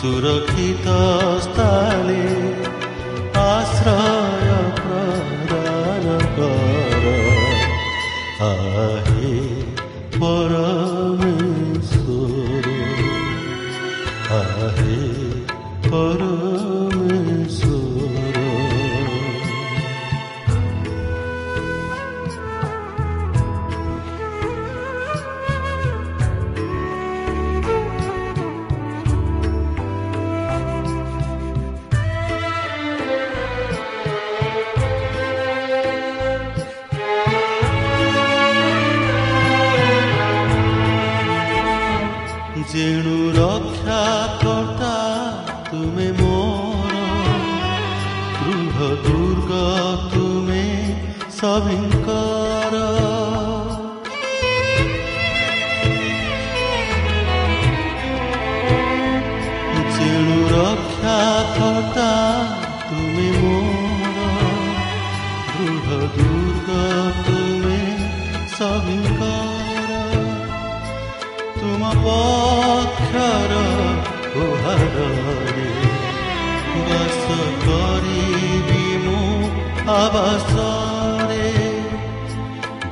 सुरक्षितस्थल दुर्गा तुम्हें सभी का ଆବାସରେ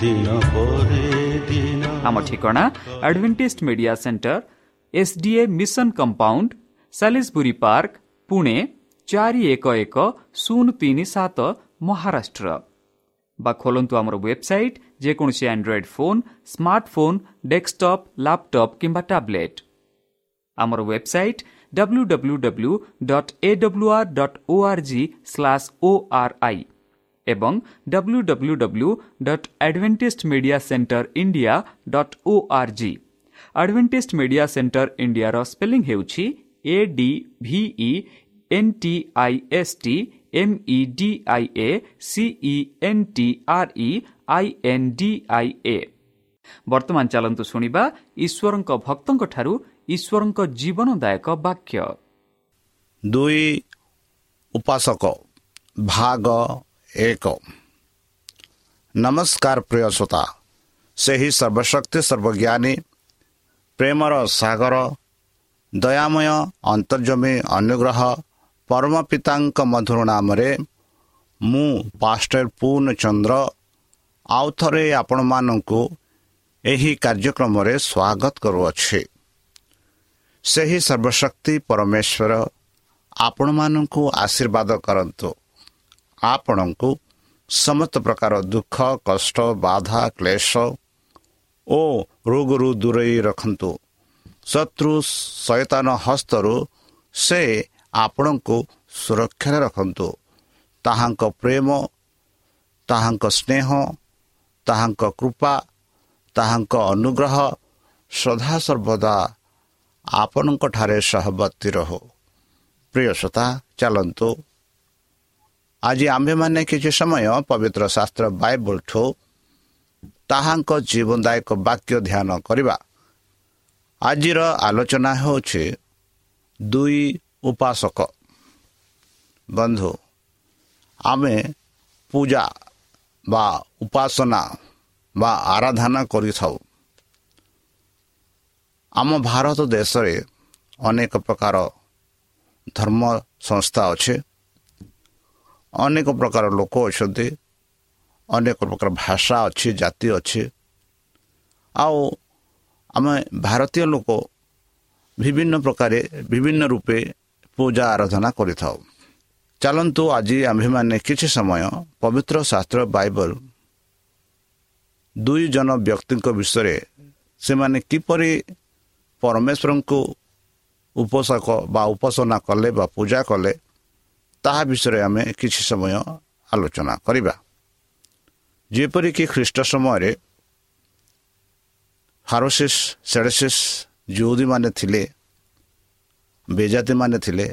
ଦିନ ପରେ ଦିନ ଆମ ଠିକଣା Adventist Media Centre SDA mission compound Salisbury Park Pune ଚାରି ଏକ ଏକ ଶୂନ ତିନି ସାତ ମହାରାଷ୍ଟ୍ର ବା ଖୋଲନ୍ତୁ ଆମର ୱେବସାଇଟ୍ ଯେକୌଣସି Android phone smartphone desktop laptop କିମ୍ବା ଟ୍ୟାବ୍ଲେଟ୍ ଆମର website W W W dot A W R dot O R G slash O R I ଏବଂ W W W dot Adventist Media Centre India dot O R G ଆଡ଼ଭେଣ୍ଟିସ୍ଡ media ସେଣ୍ଟର ଇଣ୍ଡିଆର spelling ହେଉଛି A D V E N T I S T M E D I A C E N T R E I N D I A ବର୍ତ୍ତମାନ ଚାଲନ୍ତୁ ଶୁଣିବା ଈଶ୍ୱରଙ୍କ ଭକ୍ତଙ୍କଠାରୁ ଈଶ୍ୱରଙ୍କ ଜୀବନଦାୟକ ବାକ୍ୟ ଦୁଇ ଉପାସକ ଭାଗ ଏକ ନମସ୍କାର ପ୍ରିୟ ଶ୍ରୋତା ସେହି ସର୍ବଶକ୍ତି ସର୍ବଜ୍ଞାନୀ ପ୍ରେମର ସାଗର ଦୟାମୟ ଅନ୍ତର୍ଜମୀ ଅନୁଗ୍ରହ ପରମ ପିତାଙ୍କ ମଧୁର ନାମରେ ମୁଁ ପାଷ୍ଟର ପୂର୍ଣ୍ଣଚନ୍ଦ୍ର ଆଉ ଥରେ ଆପଣମାନଙ୍କୁ ଏହି କାର୍ଯ୍ୟକ୍ରମରେ ସ୍ୱାଗତ କରୁଅଛି। ସେହି ସର୍ବଶକ୍ତି ପରମେଶ୍ୱର ଆପଣମାନଙ୍କୁ ଆଶୀର୍ବାଦ କରନ୍ତୁ। ଆପଣଙ୍କୁ ସମସ୍ତ ପ୍ରକାର ଦୁଃଖ କଷ୍ଟ ବାଧା କ୍ଲେଶ ଓ ରୋଗରୁ ଦୂରେଇ ରଖନ୍ତୁ। ଶତ୍ରୁ ସୈତାନ ହସ୍ତରୁ ସେ ଆପଣଙ୍କୁ ସୁରକ୍ଷାରେ ରଖନ୍ତୁ। ତାହାଙ୍କ ପ୍ରେମ ତାହାଙ୍କ ସ୍ନେହ ତାହାଙ୍କ କୃପା ତାହାଙ୍କ ଅନୁଗ୍ରହ ସଦାସର୍ବଦା ଆପଣଙ୍କଠାରେ ସହବର୍ତ୍ତୀ ରହୁ। ପ୍ରିୟ ଶ୍ରୋତା ଚାଲନ୍ତୁ ଆଜି ଆମ୍ଭେମାନେ କିଛି ସମୟ ପବିତ୍ର ଶାସ୍ତ୍ର ବାଇବଲଠୁ ତାହାଙ୍କ ଜୀବନଦାୟକ ବାକ୍ୟ ଧ୍ୟାନ କରିବା ଆଜିର ଆଲୋଚନା ହେଉଛି ଦୁଇ ଉପାସକ ବନ୍ଧୁ ଆମେ ପୂଜା ବା ଉପାସନା ବା ଆରାଧନା କରିଥାଉ ଆମ ଭାରତ ଦେଶରେ ଅନେକ ପ୍ରକାର ଧର୍ମ ସଂସ୍ଥା ଅଛି ଅନେକ ପ୍ରକାର ଲୋକ ଅଛନ୍ତି ଅନେକ ପ୍ରକାର ଭାଷା ଅଛି ଜାତି ଅଛି। ଆଉ ଆମେ ଭାରତୀୟ ଲୋକ ବିଭିନ୍ନ ପ୍ରକାର ବିଭିନ୍ନ ରୂପେ ପୂଜା ଆରାଧନା କରିଥାଉ। ଚାଲନ୍ତୁ ଆଜି ଆମ୍ଭେମାନେ କିଛି ସମୟ ପବିତ୍ର ଶାସ୍ତ୍ର ବାଇବଲ ଦୁଇ ଜଣ ବ୍ୟକ୍ତିଙ୍କ ବିଷୟରେ ସେମାନେ କିପରି ପରମେଶ୍ୱରଙ୍କୁ ଉପୋଷକ ବା ଉପାସନା କଲେ ବା ପୂଜା କଲେ ତାହା ବିଷୟରେ ଆମେ କିଛି ସମୟ ଆଲୋଚନା କରିବା। ଯେପରିକି ଖ୍ରୀଷ୍ଟ ସମୟରେ ହାରୋସିସ୍ ସେଡ଼ସିସ୍ ଯେଉଁଦୀମାନେ ଥିଲେ ବେଜାତିମାନେ ଥିଲେ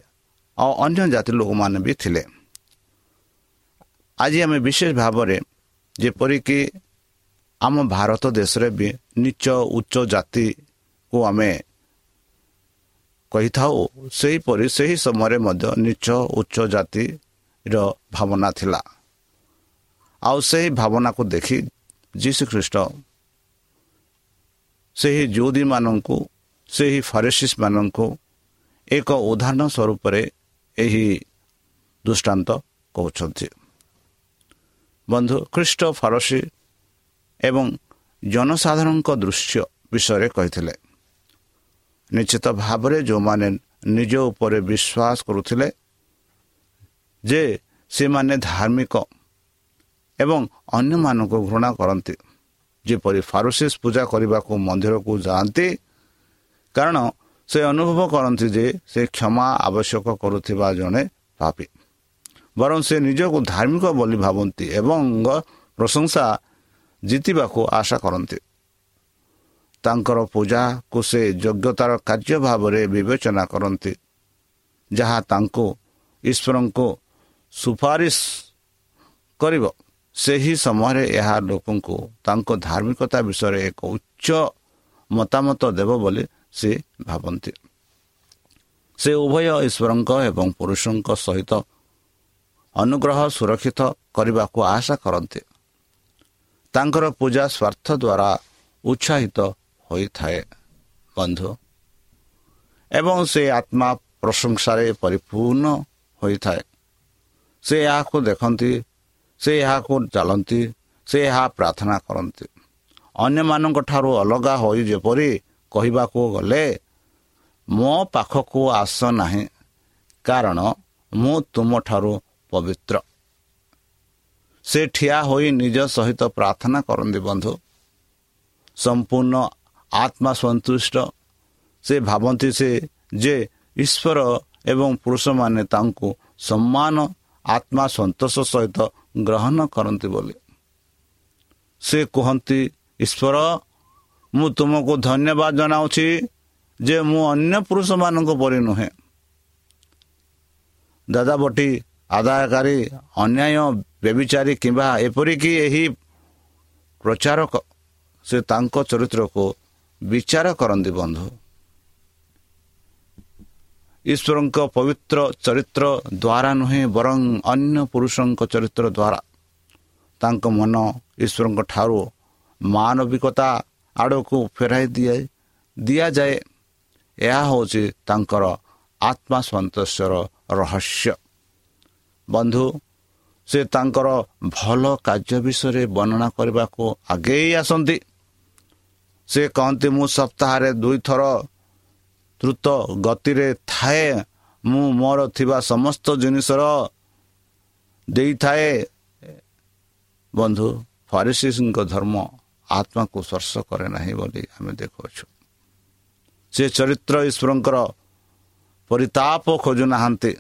ଆଉ ଅନ୍ୟ ଜାତି ଲୋକମାନେ ବି ଥିଲେ। ଆଜି ଆମେ ବିଶେଷ ଭାବରେ ଯେପରିକି ଆମ ଭାରତ ଦେଶରେ ବି ନିଚ ଉଚ୍ଚ ଜାତିକୁ ଆମେ କହିଥାଉ ସେହିପରି ସେହି ସମୟରେ ମଧ୍ୟ ନିଚ ଉଚ୍ଚ ଜାତିର ଭାବନା ଥିଲା। ଆଉ ସେହି ଭାବନାକୁ ଦେଖି ଯୀଶୁଖ୍ରୀଷ୍ଟ ସେହି ଯୋଦୀମାନଙ୍କୁ ସେହି ଫରେସିସ୍ ମାନଙ୍କୁ ଏକ ଉଦାହରଣ ସ୍ୱରୂପରେ ଏହି ଦୃଷ୍ଟାନ୍ତ କହୁଛନ୍ତି। ବନ୍ଧୁ ଖ୍ରୀଷ୍ଟ ଫରସୀ ଏବଂ ଜନସାଧାରଣଙ୍କ ଦୃଶ୍ୟ ବିଷୟରେ କହିଥିଲେ। ନିଶ୍ଚିତ ଭାବରେ ଯେଉଁମାନେ ନିଜ ଉପରେ ବିଶ୍ୱାସ କରୁଥିଲେ ଯେ ସେମାନେ ଧାର୍ମିକ ଏବଂ ଅନ୍ୟମାନଙ୍କୁ ଘୃଣା କରନ୍ତି। ଯେପରି ଫାରୁସିସ୍ ପୂଜା କରିବାକୁ ମନ୍ଦିରକୁ ଯାଆନ୍ତି କାରଣ ସେ ଅନୁଭବ କରନ୍ତି ଯେ ସେ କ୍ଷମା ଆବଶ୍ୟକ କରୁଥିବା ଜଣେ ପାପି। ବରଂ ସେ ନିଜକୁ ଧାର୍ମିକ ବୋଲି ଭାବନ୍ତି ଏବଂ ପ୍ରଶଂସା ଜିତିବାକୁ ଆଶା କରନ୍ତି। ତାଙ୍କର ପୂଜାକୁ ସେ ଯୋଗ୍ୟତାର କାର୍ଯ୍ୟ ଭାବରେ ବିବେଚନା କରନ୍ତି ଯାହା ତାଙ୍କୁ ଈଶ୍ୱରଙ୍କୁ ସୁପାରିଶ କରିବ। ସେହି ସମୟରେ ଏହା ଲୋକଙ୍କୁ ତାଙ୍କ ଧାର୍ମିକତା ବିଷୟରେ ଏକ ଉଚ୍ଚ ମତାମତ ଦେବ ବୋଲି ସେ ଭାବନ୍ତି। ସେ ଉଭୟ ଈଶ୍ୱରଙ୍କ ଏବଂ ପୁରୁଷଙ୍କ ସହିତ ଅନୁଗ୍ରହ ସୁରକ୍ଷିତ କରିବାକୁ ଆଶା କରନ୍ତି। ତାଙ୍କର ପୂଜା ସ୍ୱାର୍ଥ ଦ୍ୱାରା ଉତ୍ସାହିତ ହୋଇଥାଏ ବନ୍ଧୁ। ଏବଂ ସେ ଆତ୍ମା ପ୍ରଶଂସାରେ ପରିପୂର୍ଣ୍ଣ ହୋଇଥାଏ। ସେ ଏହାକୁ ଦେଖନ୍ତି ସେ ଏହାକୁ ଚାଲନ୍ତି ସେ ଏହା ପ୍ରାର୍ଥନା କରନ୍ତି। ଅନ୍ୟମାନଙ୍କ ଠାରୁ ଅଲଗା ହୋଇ ଯେପରି କହିବାକୁ ଗଲେ ମୋ ପାଖକୁ ଆସ ନାହିଁ କାରଣ ମୁଁ ତୁମଠାରୁ ପବିତ୍ର। ସେ ଠିଆ ହୋଇ ନିଜ ସହିତ ପ୍ରାର୍ଥନା କରନ୍ତି ବନ୍ଧୁ। ସମ୍ପୂର୍ଣ୍ଣ ଆତ୍ମା ସନ୍ତୁଷ୍ଟ ସେ ଭାବନ୍ତି ସେ ଯେ ଈଶ୍ୱର ଏବଂ ପୁରୁଷମାନେ ତାଙ୍କୁ ସମ୍ମାନ ଆତ୍ମା ସନ୍ତୋଷ ସହିତ ଗ୍ରହଣ କରନ୍ତି ବୋଲି ସେ କୁହନ୍ତି ଈଶ୍ୱର ମୁଁ ତୁମକୁ ଧନ୍ୟବାଦ ଜଣାଉଛି ଯେ ମୁଁ ଅନ୍ୟ ପୁରୁଷମାନଙ୍କ ପରି ନୁହେଁ। ଦାଦା ବଟି ଆଦାୟକାରୀ ଅନ୍ୟାୟ ବ୍ୟବିଚାରୀ କିମ୍ବା ଏପରିକି ଏହି ପ୍ରଚାରକ ସେ ତାଙ୍କ ଚରିତ୍ରକୁ ବିଚାର କରନ୍ତି ବନ୍ଧୁ। ଈଶ୍ୱରଙ୍କ ପବିତ୍ର ଚରିତ୍ର ଦ୍ୱାରା ନୁହେଁ ବରଂ ଅନ୍ୟ ପୁରୁଷଙ୍କ ଚରିତ୍ର ଦ୍ୱାରା ତାଙ୍କ ମନ ଈଶ୍ୱରଙ୍କ ଠାରୁ ମାନବିକତା ଆଡ଼କୁ ଫେରାଇ ଦିଏ ଦିଆଯାଏ। ଏହା ହେଉଛି ତାଙ୍କର ଆତ୍ମା ସନ୍ତୋଷର ରହସ୍ୟ। ବନ୍ଧୁ ସେ ତାଙ୍କର ଭଲ କାର୍ଯ୍ୟ ବିଷୟରେ ବର୍ଣ୍ଣନା କରିବାକୁ ଆଗେଇ ଆସନ୍ତି। ସେ କହନ୍ତି ମୁଁ ସପ୍ତାହରେ ଦୁଇଥର ଦ୍ରୁତ ଗତିରେ ଥାଏ। ମୁଁ ମୋର ଥିବା ସମସ୍ତ ଜିନିଷର ଦେଇଥାଏ। ବନ୍ଧୁ ଫାରିସିଙ୍କ ଧର୍ମ ଆତ୍ମାକୁ ସ୍ପର୍ଶ କରେ ନାହିଁ ବୋଲି ଆମେ ଦେଖୁଅଛୁ। ସେ ଚରିତ୍ର ଈଶ୍ୱରଙ୍କର ପରିତାପ ଖୋଜୁନାହାନ୍ତି।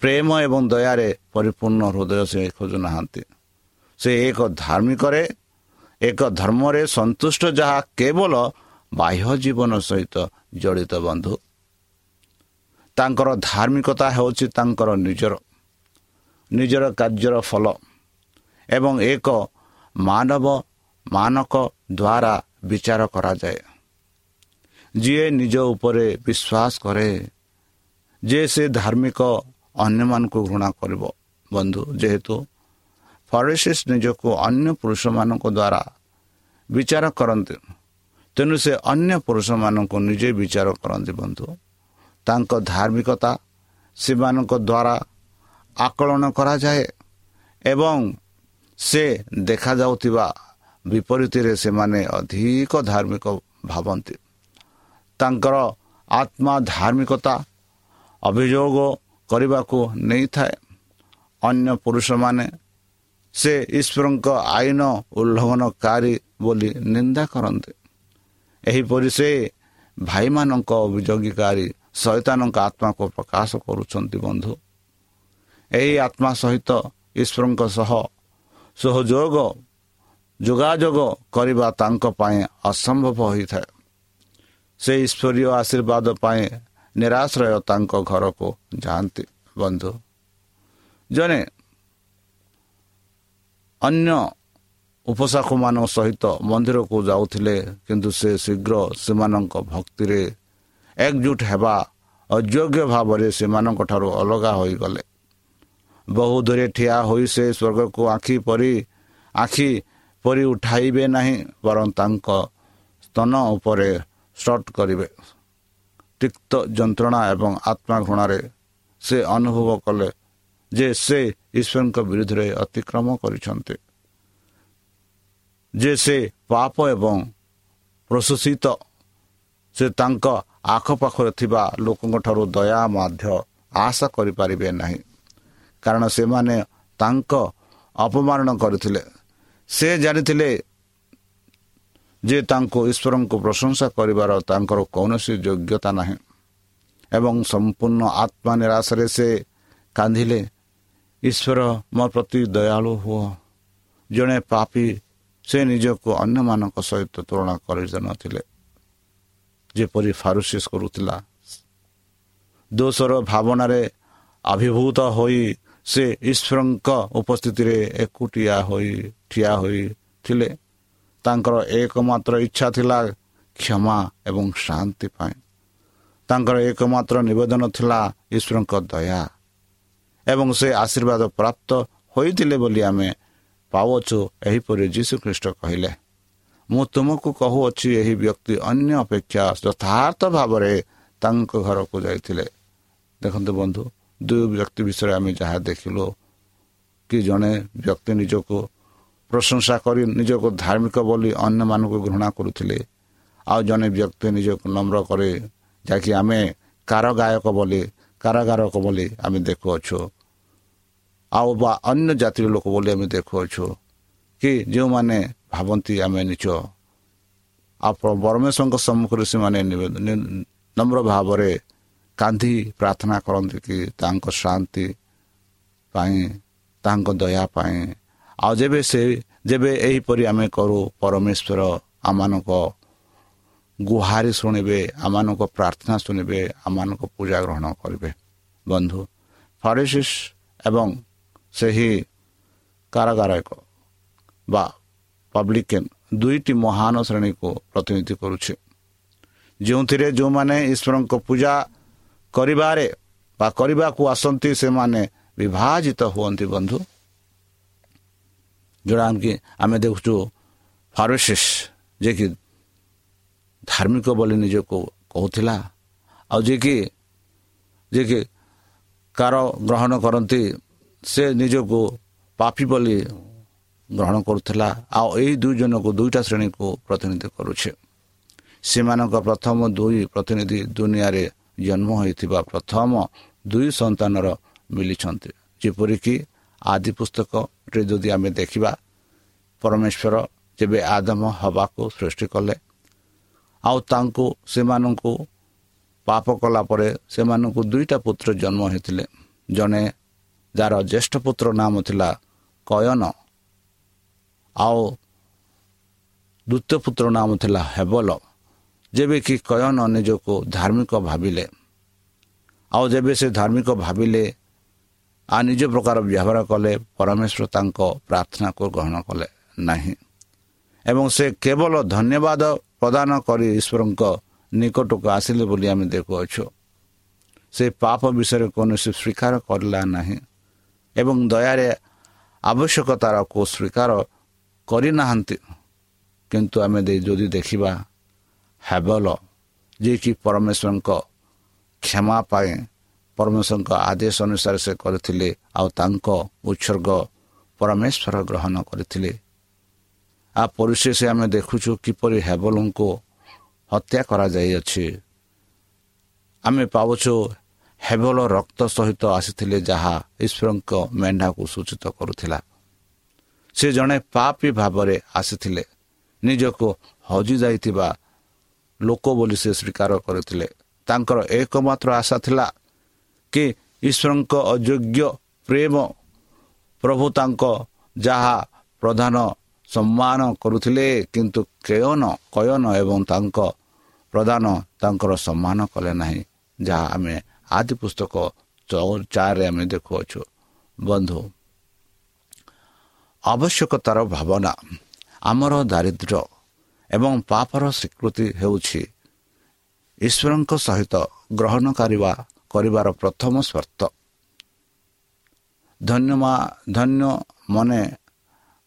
ପ୍ରେମ ଏବଂ ଦୟାରେ ପରିପୂର୍ଣ୍ଣ ହୃଦୟ ସେ ଖୋଜୁନାହାନ୍ତି। ସେ ଏକ ଧାର୍ମିକରେ ଏକ ଧର୍ମରେ ସନ୍ତୁଷ୍ଟ ଯାହା କେବଳ ବାହ୍ୟ ଜୀବନ ସହିତ ଜଡ଼ିତ ବନ୍ଧୁ। ତାଙ୍କର ଧାର୍ମିକତା ହେଉଛି ତାଙ୍କର ନିଜର ନିଜର କାର୍ଯ୍ୟର ଫଳ ଏବଂ ଏକ ମାନବ ମାନକ ଦ୍ୱାରା ବିଚାର କରାଯାଏ। ଯିଏ ନିଜ ଉପରେ ବିଶ୍ୱାସ କରେ ଯେ ସେ ଧାର୍ମିକ ଅନ୍ୟମାନଙ୍କୁ ଘୃଣା କରିବ। ବନ୍ଧୁ ଯେହେତୁ ଫରେସିସ୍ ନିଜକୁ ଅନ୍ୟ ପୁରୁଷମାନଙ୍କ ଦ୍ୱାରା ବିଚାର କରନ୍ତି। ତେଣୁ ସେ ଅନ୍ୟ ପୁରୁଷମାନଙ୍କୁ ନିଜେ ବିଚାର କରନ୍ତି ବନ୍ଧୁ। ତାଙ୍କ ଧାର୍ମିକତା ସେମାନଙ୍କ ଦ୍ୱାରା ଆକଳନ କରାଯାଏ ଏବଂ ସେ ଦେଖାଯାଉଥିବା ବିପରୀତରେ ସେମାନେ ଅଧିକ ଧାର୍ମିକ ଭାବନ୍ତି। ତାଙ୍କର ଆତ୍ମା ଧାର୍ମିକତା ଅଭିଯୋଗ କରିବାକୁ ନେଇଥାଏ। ଅନ୍ୟ ପୁରୁଷମାନେ ସେ ଈଶ୍ୱରଙ୍କ ଆଇନ ଉଲ୍ଲଂଘନକାରୀ ବୋଲି ନିନ୍ଦା କରନ୍ତି। ଏହିପରି ସେ ଭାଇମାନଙ୍କ ଅଭିଯୋଗୀକାରୀ ଶୈତାନଙ୍କ ଆତ୍ମାକୁ ପ୍ରକାଶ କରୁଛନ୍ତି ବନ୍ଧୁ। ଏହି ଆତ୍ମା ସହିତ ଈଶ୍ୱରଙ୍କ ସହ ସହଯୋଗ ଯୋଗାଯୋଗ କରିବା ତାଙ୍କ ପାଇଁ ଅସମ୍ଭବ ହୋଇଥାଏ। ସେ ଈଶ୍ୱରୀୟ ଆଶୀର୍ବାଦ ପାଇଁ ନିରାଶ୍ରୟ ତାଙ୍କ ଘରକୁ ଯାଆନ୍ତି ବନ୍ଧୁ। ଜଣେ ଅନ୍ୟ ଉପସାକମାନଙ୍କ ସହିତ ମନ୍ଦିରକୁ ଯାଉଥିଲେ କିନ୍ତୁ ସେ ଶୀଘ୍ର ସେମାନଙ୍କ ଭକ୍ତିରେ ଏକଜୁଟ ହେବା ଅଯୋଗ୍ୟ ଭାବରେ ସେମାନଙ୍କ ଠାରୁ ଅଲଗା ହୋଇଗଲେ। ବହୁ ଦୂରେ ଠିଆ ହୋଇ ସେ ସ୍ୱର୍ଗକୁ ଆଖି ପରି ଆଖି ପରି ଉଠାଇବେ ନାହିଁ ବରଂ ତାଙ୍କ ସ୍ତନ ଉପରେ ସଟ୍ କରିବେ। ତିକ୍ତ ଯନ୍ତ୍ରଣା ଏବଂ ଆତ୍ମା ଘୃଣାରେ ସେ ଅନୁଭବ କଲେ ଯେ ସେ ଈଶ୍ୱରଙ୍କ ବିରୁଦ୍ଧରେ ଅତିକ୍ରମ କରିଛନ୍ତି। ଯେ ସେ ପାପ ଏବଂ ପ୍ରଶୋଷିତ ସେ ତାଙ୍କ ଆଖପାଖରେ ଥିବା ଲୋକଙ୍କ ଠାରୁ ଦୟା ମଧ୍ୟ ଆଶା କରିପାରିବେ ନାହିଁ। କାରଣ ସେମାନେ ତାଙ୍କ ଅପମାନ କରିଥିଲେ। ସେ ଜାଣିଥିଲେ ଯେ ତାଙ୍କୁ ଈଶ୍ୱରଙ୍କୁ ପ୍ରଶଂସା କରିବାର ତାଙ୍କର କୌଣସି ଯୋଗ୍ୟତା ନାହିଁ। ଏବଂ ସମ୍ପୂର୍ଣ୍ଣ ଆତ୍ମା ନିରାଶରେ ସେ କାନ୍ଦିଲେ। ଈଶ୍ୱର ମୋ ପ୍ରତି ଦୟାଳୁ ହୁଅ। ଜଣେ ପାପି ସେ ନିଜକୁ ଅନ୍ୟମାନଙ୍କ ସହିତ ତୁଳନା କରିନଥିଲେ ଯେପରି ଫାରୁସିସ୍ କରୁଥିଲା। ଦୋଷର ଭାବନାରେ ଆବିର୍ଭୂତ ହୋଇ ସେ ଈଶ୍ୱରଙ୍କ ଉପସ୍ଥିତିରେ ଏକୁଟିଆ ହୋଇ ଠିଆ ହୋଇଥିଲେ। ତାଙ୍କର ଏକମାତ୍ର ଇଚ୍ଛା ଥିଲା କ୍ଷମା ଏବଂ ଶାନ୍ତି ପାଇଁ। ତାଙ୍କର ଏକମାତ୍ର ନିବେଦନ ଥିଲା ଈଶ୍ୱରଙ୍କ ଦୟା। ଏବଂ ସେ ଆଶୀର୍ବାଦ ପ୍ରାପ୍ତ ହୋଇଥିଲେ ବୋଲି ଆମେ ପାଉଛୁ ଏହିପରି ଯୀଶୁଖ୍ରୀଷ୍ଟ କହିଲେ ମୁଁ ତୁମକୁ କହୁଅଛି ଏହି ବ୍ୟକ୍ତି ଅନ୍ୟ ଅପେକ୍ଷା ଯଥାର୍ଥ ଭାବରେ ତାଙ୍କ ଘରକୁ ଯାଇଥିଲେ। ଦେଖନ୍ତୁ ବନ୍ଧୁ ଦୁଇ ବ୍ୟକ୍ତି ବିଷୟରେ ଆମେ ଯାହା ଦେଖିଲୁ କି ଜଣେ ବ୍ୟକ୍ତି ନିଜକୁ ପ୍ରଶଂସା କରି ନିଜକୁ ଧାର୍ମିକ ବୋଲି ଅନ୍ୟମାନଙ୍କୁ ଘୃଣା କରୁଥିଲେ ଆଉ ଜଣେ ବ୍ୟକ୍ତି ନିଜକୁ ନମ୍ର କରେ ଯାହାକି ଆମେ କାରଗାୟକ ବୋଲି କାରାଗାରକ ବୋଲି ଆମେ ଦେଖୁଅଛୁ ଆଉ ବା ଅନ୍ୟ ଜାତିର ଲୋକ ବୋଲି ଆମେ ଦେଖୁଅଛୁ କି ଯେଉଁମାନେ ଭାବନ୍ତି ଆମେ ନିଜ ଆପଣ ପରମେଶ୍ୱରଙ୍କ ସମ୍ମୁଖରେ ସେମାନେ ନମ୍ର ଭାବରେ କାନ୍ଦି ପ୍ରାର୍ଥନା କରନ୍ତି କି ତାଙ୍କ ଶାନ୍ତି ପାଇଁ ତାଙ୍କ ଦୟା ପାଇଁ ଆଉ ଯେବେ ସେ ଯେବେ ଏହିପରି ଆମେ କରୁ ପରମେଶ୍ୱର ଆମମାନଙ୍କ ଗୁହାରି ଶୁଣିବେ ଆମମାନଙ୍କ ପ୍ରାର୍ଥନା ଶୁଣିବେ ଆମମାନଙ୍କ ପୂଜା ଗ୍ରହଣ କରିବେ ବନ୍ଧୁ ଫରେସିସ୍ ଏବଂ ସେହି କାରାଗାରକ ବା ପବ୍ଲିକେନ୍ ଦୁଇଟି ମହାନ ଶ୍ରେଣୀକୁ ପ୍ରତିନିଧି କରୁଛି ଯେଉଁଥିରେ ଯେଉଁମାନେ ଈଶ୍ୱରଙ୍କ ପୂଜା କରିବାରେ ବା କରିବାକୁ ଆସନ୍ତି ସେମାନେ ବିଭାଜିତ ହୁଅନ୍ତି ବନ୍ଧୁ ଯେଉଁଟାକି ଆମେ ଦେଖୁଛୁ ଫାରୋସିସ୍ ଯିଏକି ଧାର୍ମିକ ବୋଲି ନିଜକୁ କହୁଥିଲା। ଆଉ ଯିଏକି ଯିଏକି କାର ଗ୍ରହଣ କରନ୍ତି ସେ ନିଜକୁ ପାପି ବୋଲି ଗ୍ରହଣ କରୁଥିଲା। ଆଉ ଏହି ଦୁଇ ଜଣକୁ ଦୁଇଟା ଶ୍ରେଣୀକୁ ପ୍ରତିନିଧି କରୁଛି। ସେମାନଙ୍କ ପ୍ରଥମ ଦୁଇ ପ୍ରତିନିଧି ଦୁନିଆରେ ଜନ୍ମ ହୋଇଥିବା ପ୍ରଥମ ଦୁଇ ସନ୍ତାନର ମିଳିଛନ୍ତି। ଯେପରିକି ଆଦି ପୁସ୍ତକରେ ଯଦି ଆମେ ଦେଖିବା ପରମେଶ୍ୱର ଯେବେ ଆଦମ ହେବାକୁ ସୃଷ୍ଟି କଲେ ଆଉ ତାଙ୍କୁ ସେମାନଙ୍କୁ ପାପ କଲା ପରେ ସେମାନଙ୍କୁ ଦୁଇଟା ପୁତ୍ର ଜନ୍ମ ହୋଇଥିଲେ। ଜଣେ ଯାହାର ଜ୍ୟେଷ୍ଠ ପୁତ୍ର ନାମ ଥିଲା କୟନ ଆଉ ଦ୍ୱିତୀୟ ପୁତ୍ର ନାମ ଥିଲା ହେବଲ ଯେବେ କି କୟନ ନିଜକୁ ଧାର୍ମିକ ଭାବିଲେ। ଆଉ ଯେବେ ସେ ଧାର୍ମିକ ଭାବିଲେ ଆ ନିଜ ପ୍ରକାର ବ୍ୟବହାର କଲେ ପରମେଶ୍ୱର ତାଙ୍କ ପ୍ରାର୍ଥନାକୁ ଗ୍ରହଣ କଲେ ନାହିଁ। ଏବଂ ସେ କେବଳ ଧନ୍ୟବାଦ ପ୍ରଦାନ କରି ଈଶ୍ୱରଙ୍କ ନିକଟକୁ ଆସିଲେ ବୋଲି ଆମେ ଦେଖୁଅଛୁ। ସେ ପାପ ବିଷୟରେ କୌଣସି ସ୍ୱୀକାର କରିଲା ନାହିଁ ଏବଂ ଦୟାରେ ଆବଶ୍ୟକତାରକୁ ସ୍ୱୀକାର କରିନାହାନ୍ତି। କିନ୍ତୁ ଆମେ ଯଦି ଦେଖିବା ହେବଲ ଯିଏକି ପରମେଶ୍ୱରଙ୍କ କ୍ଷମା ପାଇଁ ପରମେଶ୍ୱରଙ୍କ ଆଦେଶ ଅନୁସାରେ ସେ କରିଥିଲେ ଆଉ ତାଙ୍କ ଉତ୍ସର୍ଗ ପରମେଶ୍ୱର ଗ୍ରହଣ କରିଥିଲେ। ଆ ପରିଶେଷ ଆମେ ଦେଖୁଛୁ କିପରି ହେବଲଙ୍କୁ ହତ୍ୟା କରାଯାଇଅଛି। ଆମେ ପାଉଛୁ ହେବଲ ରକ୍ତ ସହିତ ଆସିଥିଲେ ଯାହା ଈଶ୍ୱରଙ୍କ ମେଣ୍ଢାକୁ ସୂଚିତ କରୁଥିଲା। ସେ ଜଣେ ପାପୀ ଭାବରେ ଆସିଥିଲେ। ନିଜକୁ ହଜିଯାଇଥିବା ଲୋକ ବୋଲି ସେ ସ୍ୱୀକାର କରିଥିଲେ। ତାଙ୍କର ଏକମାତ୍ର ଆଶା ଥିଲା କି ଈଶ୍ୱରଙ୍କ ଅଯୋଗ୍ୟ ପ୍ରେମ ପ୍ରଭୁ ତାଙ୍କ ଯାହା ପ୍ରଧାନ ସମ୍ମାନ କରୁଥିଲେ କିନ୍ତୁ କେୟନ କୟନ ଏବଂ ତାଙ୍କ ପ୍ରଧାନ ତାଙ୍କର ସମ୍ମାନ କଲେ ନାହିଁ। ଯାହା ଆମେ ଆଦି ପୁସ୍ତକ ଚାରିରେ ଆମେ ଦେଖୁଅଛୁ। ବନ୍ଧୁ ଆବଶ୍ୟକତାର ଭାବନା ଆମର ଦାରିଦ୍ର୍ୟ ଏବଂ ପାପର ସ୍ୱୀକୃତି ହେଉଛି ଈଶ୍ୱରଙ୍କ ସହିତ ଗ୍ରହଣ କରିବା କରିବାର ପ୍ରଥମ ସର୍ତ୍ତ ଧନ୍ୟମା ଧନ୍ୟ ମନେ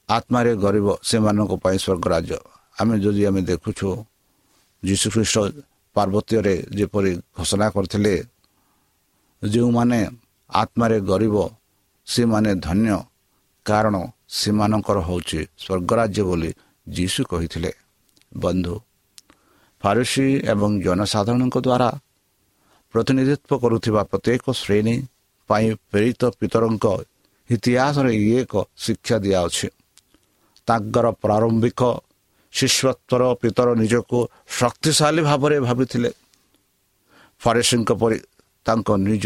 ଆତ୍ମାରେ ଗରିବ ସେମାନଙ୍କ ପାଇଁ ସ୍ୱର୍ଗରାଜ। ଆମେ ଯଦି ଆମେ ଦେଖୁଛୁ ଯୀଶୁଖ୍ରୀଷ୍ଟ ପାର୍ବତୀୟରେ ଯେପରି ଘୋଷଣା କରିଥିଲେ ଯେଉଁମାନେ ଆତ୍ମାରେ ଗରିବ ସେମାନେ ଧନ୍ୟ କାରଣ ସେମାନଙ୍କର ହେଉଛି ସ୍ୱର୍ଗରାଜ୍ୟ ବୋଲି ଯୀଶୁ କହିଥିଲେ। ବନ୍ଧୁ ଫାରୁସି ଏବଂ ଜନସାଧାରଣଙ୍କ ଦ୍ୱାରା ପ୍ରତିନିଧିତ୍ୱ କରୁଥିବା ପ୍ରତ୍ୟେକ ଶ୍ରେଣୀ ପାଇଁ ପ୍ରେରିତ ପିତରଙ୍କ ଇତିହାସରେ ଇଏ ଏକ ଶିକ୍ଷା ଦିଆଅଛି। ତାଙ୍କର ପ୍ରାରମ୍ଭିକ ଶିଷ୍ୟତ୍ୱର ପିତର ନିଜକୁ ଶକ୍ତିଶାଳୀ ଭାବରେ ଭାବିଥିଲେ। ଫରେସିଙ୍କ ପରି ତାଙ୍କ ନିଜ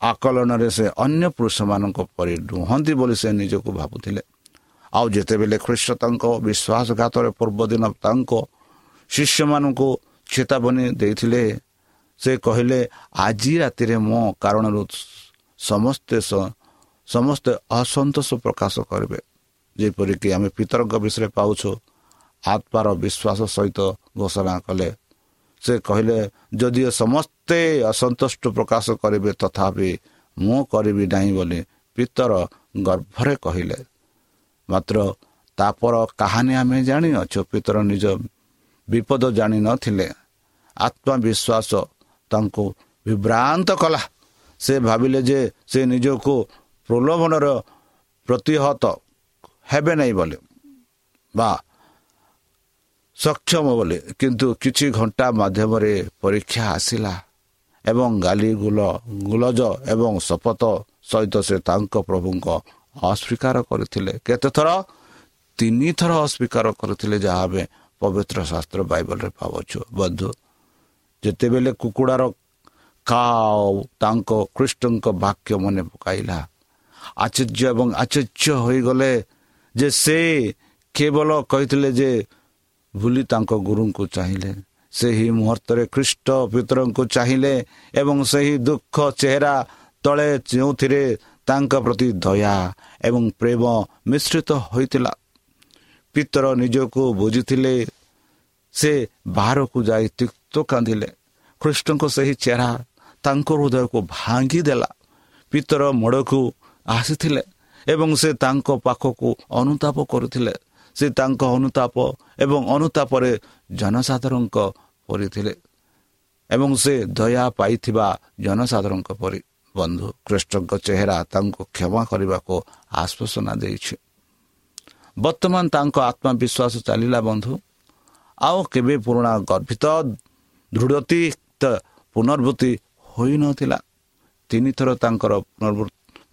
ଆକଳନରେ ସେ ଅନ୍ୟ ପୁରୁଷମାନଙ୍କ ପରି ନୁହନ୍ତି ବୋଲି ସେ ନିଜକୁ ଭାବୁଥିଲେ। ଆଉ ଯେତେବେଳେ ଖ୍ରୀଷ୍ଟ ତାଙ୍କ ବିଶ୍ୱାସଘାତରେ ପୂର୍ବଦିନ ତାଙ୍କ ଶିଷ୍ୟମାନଙ୍କୁ ଚେତାବନୀ ଦେଇଥିଲେ ସେ କହିଲେ ଆଜି ରାତିରେ ମୋ କାରଣରୁ ସମସ୍ତେ ସମସ୍ତେ ଅସନ୍ତୋଷ ପ୍ରକାଶ କରିବେ। ଯେପରିକି ଆମେ ପିତରଙ୍କ ବିଷୟରେ ପାଉଛୁ ଆତ୍ମାର ବିଶ୍ୱାସ ସହିତ ଘୋଷଣା କଲେ। ସେ କହିଲେ ଯଦିଓ ସମସ୍ତେ ଅସନ୍ତୁଷ୍ଟ ପ୍ରକାଶ କରିବେ ତଥାପି ମୁଁ କରିବି ନାହିଁ ବୋଲି ପିତର ଗର୍ଭରେ କହିଲେ। ମାତ୍ର ତାପର କାହାଣୀ ଆମେ ଜାଣିଅଛୁ ପିତର ନିଜ ବିପଦ ଜାଣିନଥିଲେ। ଆତ୍ମବିଶ୍ୱାସ ତାଙ୍କୁ ବିଭ୍ରାନ୍ତ କଲା। ସେ ଭାବିଲେ ଯେ ସେ ନିଜକୁ ପ୍ରଲୋଭନର ପ୍ରତିହତ ହେବେ ନାହିଁ ବୋଲି। ବା ସକ୍ଷମ ବୋଲି। କିନ୍ତୁ କିଛି ଘଣ୍ଟା ମାଧ୍ୟମରେ ପରୀକ୍ଷା ଆସିଲା ଏବଂ ଗାଲି ଗୁଲ ଗୁଲଜ ଏବଂ ଶପଥ ସହିତ ସେ ତାଙ୍କ ପ୍ରଭୁଙ୍କ ଅସ୍ୱୀକାର କରିଥିଲେ। କେତେଥର? ତିନିଥର ଅସ୍ୱୀକାର କରିଥିଲେ ଯାହା ଆମେ ପବିତ୍ର ଶାସ୍ତ୍ର ବାଇବଲରେ ପାଉଛୁ। ବନ୍ଧୁ ଯେତେବେଳେ କୁକୁଡ଼ାର କାଉ ତାଙ୍କ ଖ୍ରୀଷ୍ଟଙ୍କ ବାକ୍ୟ ମନେ ପକାଇଲା ଆଚର୍ଯ୍ୟ ଏବଂ ଆଚର୍ଯ୍ୟ ହୋଇଗଲେ ଯେ ସେ କେବଳ କହିଥିଲେ ଯେ ଭୁଲି ତାଙ୍କ ଗୁରୁଙ୍କୁ ଚାହିଁଲେ। ସେହି ମୁହୂର୍ତ୍ତରେ ଖ୍ରୀଷ୍ଟ ପିତରଙ୍କୁ ଚାହିଁଲେ ଏବଂ ସେହି ଦୁଃଖ ଚେହେରା ତଳେ ଯେଉଁଥିରେ ତାଙ୍କ ପ୍ରତି ଦୟା ଏବଂ ପ୍ରେମ ମିଶ୍ରିତ ହୋଇଥିଲା। ପିତର ନିଜକୁ ବୁଝିଥିଲେ। ସେ ବାହାରକୁ ଯାଇ ତିକ୍ତ କାନ୍ଦିଲେ। ଖ୍ରୀଷ୍ଟଙ୍କ ସେହି ଚେହେରା ତାଙ୍କ ହୃଦୟକୁ ଭାଙ୍ଗିଦେଲା। ପିତର ମୋଡ଼କୁ ଆସିଥିଲେ। ଏବଂ ସେ ତାଙ୍କ ପାଖକୁ ଅନୁତାପ କରୁଥିଲେ ସେ ତାଙ୍କ ଅନୁତାପ ଏବଂ ଅନୁତାପରେ ଜନସାଧାରଣଙ୍କ ପରି ଏବଂ ସେ ଦୟା ପାଇଥିବା ଜନସାଧାରଣଙ୍କ ପରି ବନ୍ଧୁ ଖ୍ରୀଷ୍ଟଙ୍କ ଚେହେରା ତାଙ୍କୁ କ୍ଷମା କରିବାକୁ ଆଶ୍ୱାସନା ଦେଇଛି। ବର୍ତ୍ତମାନ ତାଙ୍କ ଆତ୍ମବିଶ୍ୱାସ ଚାଲିଲା ବନ୍ଧୁ। ଆଉ କେବେ ପୁରୁଣା ଗର୍ଭିତ ଦୃଢ଼ତି ପୁନର୍ଭୂତି ହୋଇନଥିଲା। ତିନିଥର ତାଙ୍କର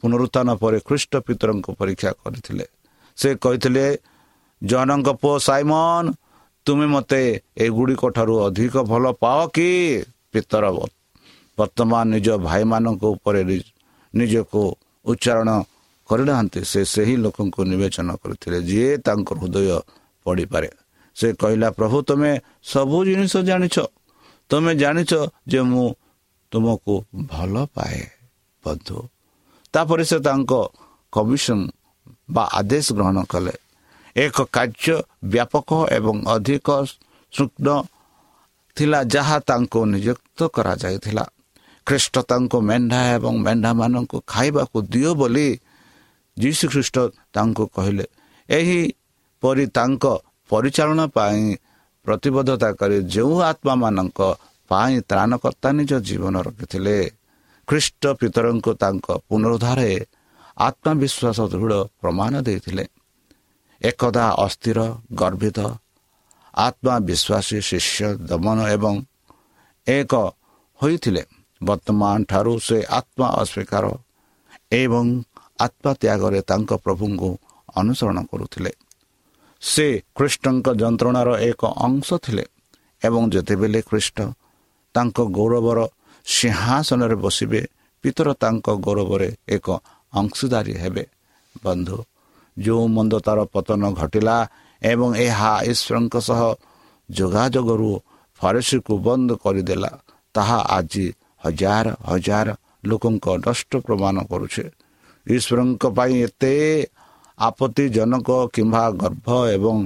ପୁନରୁତ୍ଥାନ ପରେ ଖ୍ରୀଷ୍ଟ ପିତରଙ୍କୁ ପରୀକ୍ଷା କରିଥିଲେ। ସେ କହିଥିଲେ ଜନଙ୍କ ପୁଅ ସାଇମନ ତୁମେ ମୋତେ ଏଗୁଡ଼ିକ ଠାରୁ ଅଧିକ ଭଲ ପାଅ କି ପିତର ବର୍ତ୍ତମାନ ନିଜ ଭାଇମାନଙ୍କ ଉପରେ ନିଜକୁ ଉଚ୍ଚାରଣ କରିନାହାନ୍ତି। ସେ ସେହି ଲୋକଙ୍କୁ ନିବେଚନ କରିଥିଲେ ଯିଏ ତାଙ୍କ ହୃଦୟ ପଡ଼ିପାରେ। ସେ କହିଲା ପ୍ରଭୁ ତୁମେ ସବୁ ଜିନିଷ ଜାଣିଛ। ତୁମେ ଜାଣିଛ ଯେ ମୁଁ ତୁମକୁ ଭଲ ପାଏ ବନ୍ଧୁ। ତାପରେ ସେ ତାଙ୍କ କମିଶନ ବା ଆଦେଶ ଗ୍ରହଣ କଲେ ଏକ କାର୍ଯ୍ୟ ବ୍ୟାପକ ଏବଂ ଅଧିକ ସୂକ୍ଷ୍ମ ଥିଲା ଯାହା ତାଙ୍କୁ ନିଯୁକ୍ତ କରାଯାଇଥିଲା। ଖ୍ରୀଷ୍ଟ ତାଙ୍କୁ ମେଣ୍ଢା ଏବଂ ମେଣ୍ଢାମାନଙ୍କୁ ଖାଇବାକୁ ଦିଅ ବୋଲି ଯୀଶୁ ଖ୍ରୀଷ୍ଟ ତାଙ୍କୁ କହିଲେ। ଏହିପରି ତାଙ୍କ ପରିଚାଳନା ପାଇଁ ପ୍ରତିବଦ୍ଧତା କରି ଯେଉଁ ଆତ୍ମାମାନଙ୍କ ପାଇଁ ତ୍ରାଣକର୍ତ୍ତା ନିଜ ଜୀବନ ରଖିଥିଲେ। ଖ୍ରୀଷ୍ଟ ପିତରଙ୍କୁ ତାଙ୍କ ପୁନରୁଦ୍ଧାରେ ଆତ୍ମବିଶ୍ୱାସ ଦୃଢ଼ ପ୍ରମାଣ ଦେଇଥିଲେ। ଏକଦା ଅସ୍ଥିର ଗର୍ବିତ ଆତ୍ମବିଶ୍ୱାସୀ ଶିଷ୍ୟ ଦମନ ଏବଂ ଏକ ହୋଇଥିଲେ। ବର୍ତ୍ତମାନ ଠାରୁ ସେ ଆତ୍ମା ଅସ୍ୱୀକାର ଏବଂ ଆତ୍ମତ୍ୟାଗରେ ତାଙ୍କ ପ୍ରଭୁଙ୍କୁ ଅନୁସରଣ କରୁଥିଲେ। ସେ ଖ୍ରୀଷ୍ଟଙ୍କ ଯନ୍ତ୍ରଣାର ଏକ ଅଂଶ ଥିଲେ ଏବଂ ଯେତେବେଳେ ଖ୍ରୀଷ୍ଟ ତାଙ୍କ ଗୌରବର ସିଂହାସନରେ ବସିବେ ପିତର ତାଙ୍କ ଗୌରବରେ ଏକ ଅଂଶୀଦାରୀ ହେବେ। ବନ୍ଧୁ ଯେଉଁ ମନ୍ଦତାର ପତନ ଘଟିଲା ଏବଂ ଏହା ଈଶ୍ୱରଙ୍କ ସହ ଯୋଗାଯୋଗରୁ ଫରେସିକୁ ବନ୍ଦ କରିଦେଲା ତାହା ଆଜି ହଜାର ହଜାର ଲୋକଙ୍କ ନଷ୍ଟ ପ୍ରମାଣ କରୁଛେ। ଈଶ୍ୱରଙ୍କ ପାଇଁ ଏତେ ଆପତ୍ତିଜନକ କିମ୍ବା ଗର୍ଭ ଏବଂ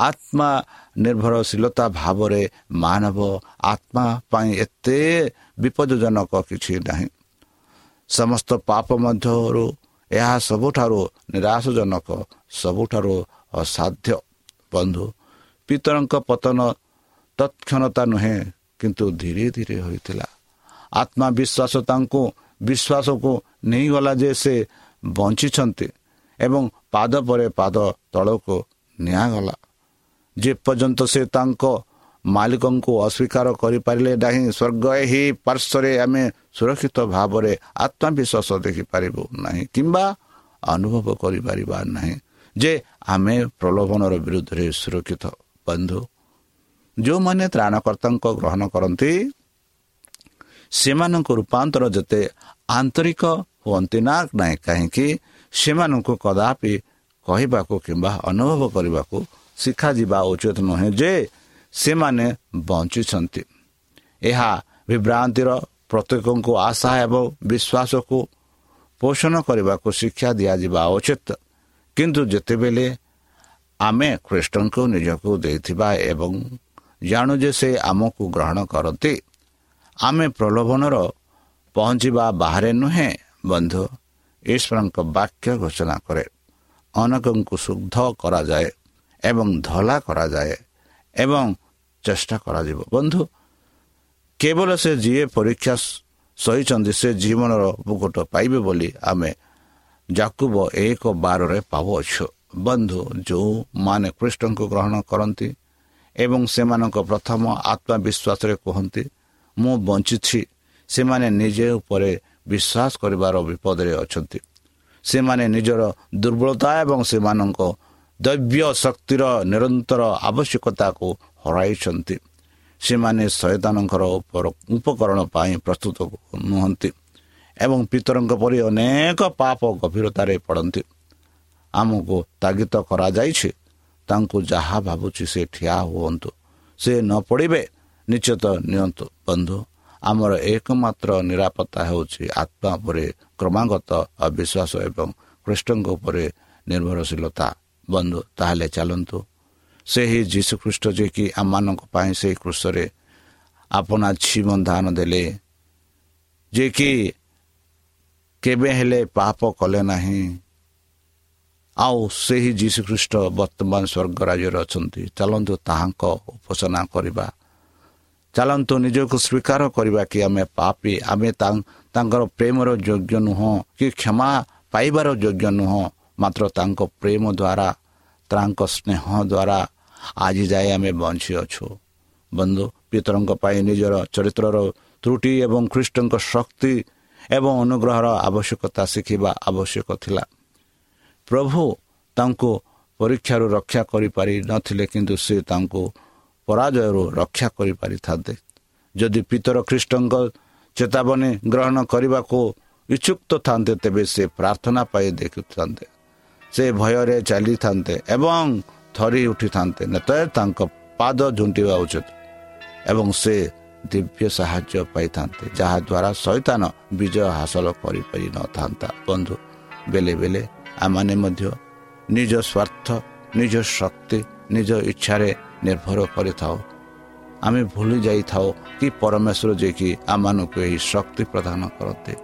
ଆତ୍ମା ନିର୍ଭରଶୀଳତା ଭାବରେ ମାନବ ଆତ୍ମା ପାଇଁ ଏତେ ବିପଦଜନକ କିଛି ନାହିଁ। ସମସ୍ତ ପାପ ମଧ୍ୟରୁ ଏହା ସବୁଠାରୁ ନିରାଶଜନକ ସବୁଠାରୁ ଅସାଧ୍ୟ। ବନ୍ଧୁ ପିତରଙ୍କ ପତନ ତତ୍କ୍ଷଣତା ନୁହେଁ କିନ୍ତୁ ଧୀରେ ଧୀରେ ହୋଇଥିଲା। ଆତ୍ମବିଶ୍ୱାସ ତାଙ୍କୁ ବିଶ୍ୱାସକୁ ନେଇଗଲା ଯେ ସେ ବଞ୍ଚିଛନ୍ତି ଏବଂ ପାଦ ପରେ ପାଦ ତଳକୁ ନିଆଗଲା। ଯେପର୍ଯ୍ୟନ୍ତ ସେ ତାଙ୍କ ମାଲିକଙ୍କୁ ଅସ୍ୱୀକାର କରିପାରିଲେ ନାହିଁ ସ୍ୱର୍ଗ ଏହି ପାର୍ଶ୍ୱରେ ଆମେ ସୁରକ୍ଷିତ ଭାବରେ ଆତ୍ମବିଶ୍ୱାସ ଦେଖିପାରିବୁ ନାହିଁ କିମ୍ବା ଅନୁଭବ କରିପାରିବା ନାହିଁ ଯେ ଆମେ ପ୍ରଲୋଭନର ବିରୁଦ୍ଧରେ ସୁରକ୍ଷିତ ବନ୍ଧୁ। ଯେଉଁମାନେ ତ୍ରାଣକର୍ତ୍ତାଙ୍କ ଗ୍ରହଣ କରନ୍ତି ସେମାନଙ୍କ ରୂପାନ୍ତର ଯେତେ ଆନ୍ତରିକ ହୁଅନ୍ତି ନା ନାହିଁ କାହିଁକି ସେମାନଙ୍କୁ କଦାପି କହିବାକୁ କିମ୍ବା ଅନୁଭବ କରିବାକୁ ଶିଖାଯିବା ଉଚିତ ନୁହେଁ ଯେ ସେମାନେ ବଞ୍ଚିଛନ୍ତି। ଏହା ବିଭ୍ରାନ୍ତିର ପ୍ରତ୍ୟେକଙ୍କୁ ଆଶା ଏବଂ ବିଶ୍ୱାସକୁ ପୋଷଣ କରିବାକୁ ଶିକ୍ଷା ଦିଆଯିବା ଉଚିତ। କିନ୍ତୁ ଯେତେବେଳେ ଆମେ ଖ୍ରୀଷ୍ଟଙ୍କୁ ନିଜକୁ ଦେଇଥିବା ଏବଂ ଜାଣୁ ଯେ ସେ ଆମକୁ ଗ୍ରହଣ କରନ୍ତି ଆମେ ପ୍ରଲୋଭନର ପହଞ୍ଚିବା ବାହାରେ ନୁହେଁ ବନ୍ଧୁ ଈଶ୍ୱରଙ୍କ ବାକ୍ୟ ଘୋଷଣା କରେ। ଅନେକଙ୍କୁ ଶୁଦ୍ଧ କରାଯାଏ। ଏବଂ ଧଳା କରାଯାଏ ଏବଂ ଚେଷ୍ଟା କରାଯିବ। ବନ୍ଧୁ କେବଳ ସେ ଯିଏ ପରୀକ୍ଷା ସହିଛନ୍ତି ସେ ଜୀବନର ମୁକୁଟ ପାଇବେ ବୋଲି ଆମେ ଜାକୁବ ଏକ ବାରରେ ପାଉଅଛୁ ବନ୍ଧୁ ଯେଉଁମାନେ କୃଷ୍ଣଙ୍କୁ ଗ୍ରହଣ କରନ୍ତି ଏବଂ ସେମାନଙ୍କ ପ୍ରଥମ ଆତ୍ମବିଶ୍ୱାସରେ କୁହନ୍ତି ମୁଁ ବଞ୍ଚିଛି। ସେମାନେ ନିଜେ ଉପରେ ବିଶ୍ୱାସ କରିବାର ବିପଦରେ ଅଛନ୍ତି। ସେମାନେ ନିଜର ଦୁର୍ବଳତା ଏବଂ ସେମାନଙ୍କ ଦୈବ୍ୟ ଶକ୍ତିର ନିରନ୍ତର ଆବଶ୍ୟକତାକୁ ହରାଇଛନ୍ତି। ସେମାନେ ଶୈତାନଙ୍କର ଉପକରଣ ପାଇଁ ପ୍ରସ୍ତୁତ ନୁହନ୍ତି ଏବଂ ପିତରଙ୍କ ପରି ଅନେକ ପାପ ଗଭୀରତାରେ ପଡ଼ନ୍ତି। ଆମକୁ ତାଗିତ କରାଯାଇଛି। ତାଙ୍କୁ ଯାହା ଭାବୁଛି ସେ ଠିଆ ହୁଅନ୍ତୁ। ସେ ନ ପଡ଼ିବେ ନିଶ୍ଚିତ ନିଅନ୍ତୁ। ବନ୍ଧୁ ଆମର ଏକମାତ୍ର ନିରାପତ୍ତା ହେଉଛି ଆତ୍ମା ଉପରେ କ୍ରମାଗତ ଅବିଶ୍ୱାସ ଏବଂ କୃଷ୍ଣଙ୍କ ଉପରେ ନିର୍ଭରଶୀଳତା। ବନ୍ଧୁ ତାହେଲେ ଚାଲନ୍ତୁ। ସେହି ଯୀଶୁଖ୍ରୀଷ୍ଟ ଯିଏକି ଆମମାନଙ୍କ ପାଇଁ ସେହି କୃଷରେ ଆପଣା ଜୀବନ ଦାନ ଦେଲେ ଯିଏକି କେବେ ହେଲେ ପାପ କଲେ ନାହିଁ ଆଉ ସେହି ଯୀଶୁଖ୍ରୀଷ୍ଟ ବର୍ତ୍ତମାନ ସ୍ୱର୍ଗ ରାଜ୍ୟରେ ଅଛନ୍ତି। ଚାଲନ୍ତୁ ତାହାଙ୍କ ଉପାସନା କରିବା। ଚାଲନ୍ତୁ ନିଜକୁ ସ୍ୱୀକାର କରିବା କି ଆମେ ପାପି ଆମେ ତାଙ୍କର ପ୍ରେମର ଯୋଗ୍ୟ ନୁହଁ କି କ୍ଷମା ପାଇବାର ଯୋଗ୍ୟ ନୁହଁ ମାତ୍ର ତାଙ୍କ ପ୍ରେମ ଦ୍ୱାରା ତାଙ୍କ ସ୍ନେହ ଦ୍ୱାରା ଆଜି ଯାଏ ଆମେ ବଞ୍ଚିଅଛୁ ବନ୍ଧୁ ପିତରଙ୍କ ପାଇଁ ନିଜର ଚରିତ୍ରର ତ୍ରୁଟି ଏବଂ ଖ୍ରୀଷ୍ଟଙ୍କ ଶକ୍ତି ଏବଂ ଅନୁଗ୍ରହର ଆବଶ୍ୟକତା ଶିଖିବା ଆବଶ୍ୟକ ଥିଲା ପ୍ରଭୁ ତାଙ୍କୁ ପରୀକ୍ଷାରୁ ରକ୍ଷା କରିପାରି ନଥିଲେ କିନ୍ତୁ ସେ ତାଙ୍କୁ ପରାଜୟରୁ ରକ୍ଷା କରିପାରିଥାନ୍ତେ ଯଦି ପିତର ଖ୍ରୀଷ୍ଟଙ୍କ ଚେତାବନୀ ଗ୍ରହଣ କରିବାକୁ ଇଚ୍ଛୁକ୍ତ ଥାନ୍ତେ ତେବେ ସେ ପ୍ରାର୍ଥନା ପାଇ ଦେଖୁଥାନ୍ତେ ସେ ଭୟରେ ଚାଲିଥାନ୍ତେ ଏବଂ ଥରି ଉଠିଥାନ୍ତେ। ନେତ ତାଙ୍କ ପାଦ ଝୁଣ୍ଟିବା ଉଚିତ ଏବଂ ସେ ଦିବ୍ୟ ସାହାଯ୍ୟ ପାଇଥାନ୍ତେ ଯାହାଦ୍ୱାରା ସୈତାନ ବିଜୟ ହାସଲ କରିପାରିନଥାନ୍ତା ବନ୍ଧୁ ବେଲେ ବେଲେ ଆମମାନେ ମଧ୍ୟ ନିଜ ସ୍ୱାର୍ଥ ନିଜ ଶକ୍ତି ନିଜ ଇଚ୍ଛାରେ ନିର୍ଭର କରିଥାଉ। ଆମେ ଭୁଲି ଯାଇଥାଉ କି ପରମେଶ୍ୱର ଯିଏକି ଆମମାନଙ୍କୁ ଏହି ଶକ୍ତି ପ୍ରଦାନ କରନ୍ତି।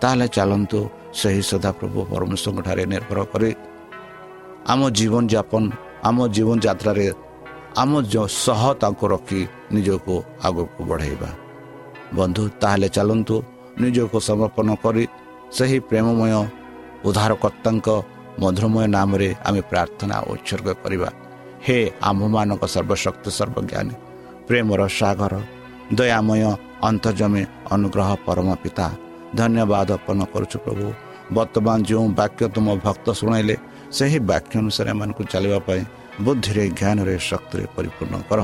ତାହେଲେ ଚାଲନ୍ତୁ ସେହି ସଦାପ୍ରଭୁ ପରମେଶ୍ୱରଙ୍କ ଠାରେ ନିର୍ଭର କରି ଆମ ଜୀବନଯାପନ ଆମ ଜୀବନଯାତ୍ରାରେ ଆମ ସହ ତାଙ୍କୁ ରଖି ନିଜକୁ ଆଗକୁ ବଢ଼ାଇବା। ବନ୍ଧୁ ତାହେଲେ ଚାଲନ୍ତୁ ନିଜକୁ ସମର୍ପଣ କରି ସେହି ପ୍ରେମମୟ ଉଦ୍ଧାରକର୍ତ୍ତାଙ୍କ ମଧୁରମୟ ନାମରେ ଆମେ ପ୍ରାର୍ଥନା ଉତ୍ସର୍ଗ କରିବା। ହେ ଆମ୍ଭମାନଙ୍କ ସର୍ବଶକ୍ତି ସର୍ବଜ୍ଞାନୀ ପ୍ରେମର ସାଗର ଦୟାମୟ ଅନ୍ତର୍ଜମୀ ଅନୁଗ୍ରହ ପରମ ପିତା ଧନ୍ୟବାଦ ଅର୍ପଣ କରୁଛୁ ପ୍ରଭୁ। ବର୍ତ୍ତମାନ ଯେଉଁ ବାକ୍ୟ ତୁମ ଭକ୍ତ ଶୁଣାଇଲେ ସେହି ବାକ୍ୟ ଅନୁସାରେ ଏମାନଙ୍କୁ ଚାଲିବା ପାଇଁ ବୁଦ୍ଧିରେ ଜ୍ଞାନରେ ଶକ୍ତିରେ ପରିପୂର୍ଣ୍ଣ କର।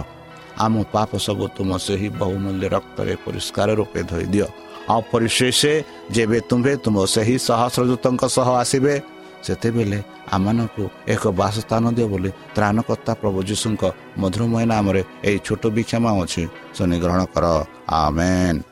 ଆମ ପାପ ସବୁ ତୁମ ସେହି ବହୁମୂଲ୍ୟ ରକ୍ତରେ ପରିଷ୍କାର ରୂପେ ଧୋଇ ଦିଅ। ଆଉ ପରିଶେଷ ଯେବେ ତୁମ୍ଭେ ତୁମ ସେହି ସହସ୍ରଦୂତଙ୍କ ସହ ଆସିବେ ସେତେବେଳେ ଆମମାନଙ୍କୁ ଏକ ବାସସ୍ଥାନ ଦିଅ ବୋଲି ତ୍ରାଣକର୍ତ୍ତା ପ୍ରଭୁ ଯୀଶୁଙ୍କ ମଧୁରମୟ ନାମରେ ଏହି ଛୋଟ ବିକ୍ଷମା ଅଛି ଶନି ଗ୍ରହଣ କର। ଆମେନ୍।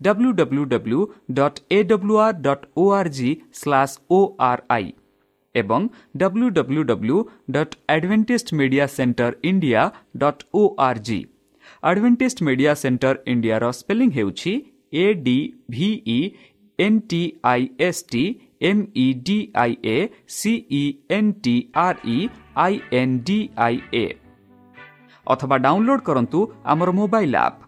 W W W dot A W R dot O R G slash O R I ଏବଂ W W W dot Adventist Media Centre India dot O R G advantage media centre ଇଣ୍ଡିଆର ସ୍ପେଲିଂ ହେଉଛି A D V E N T I S T M E D I A C E N T R E I N D I A ଅଥବା download କରନ୍ତୁ ଆମର mobile app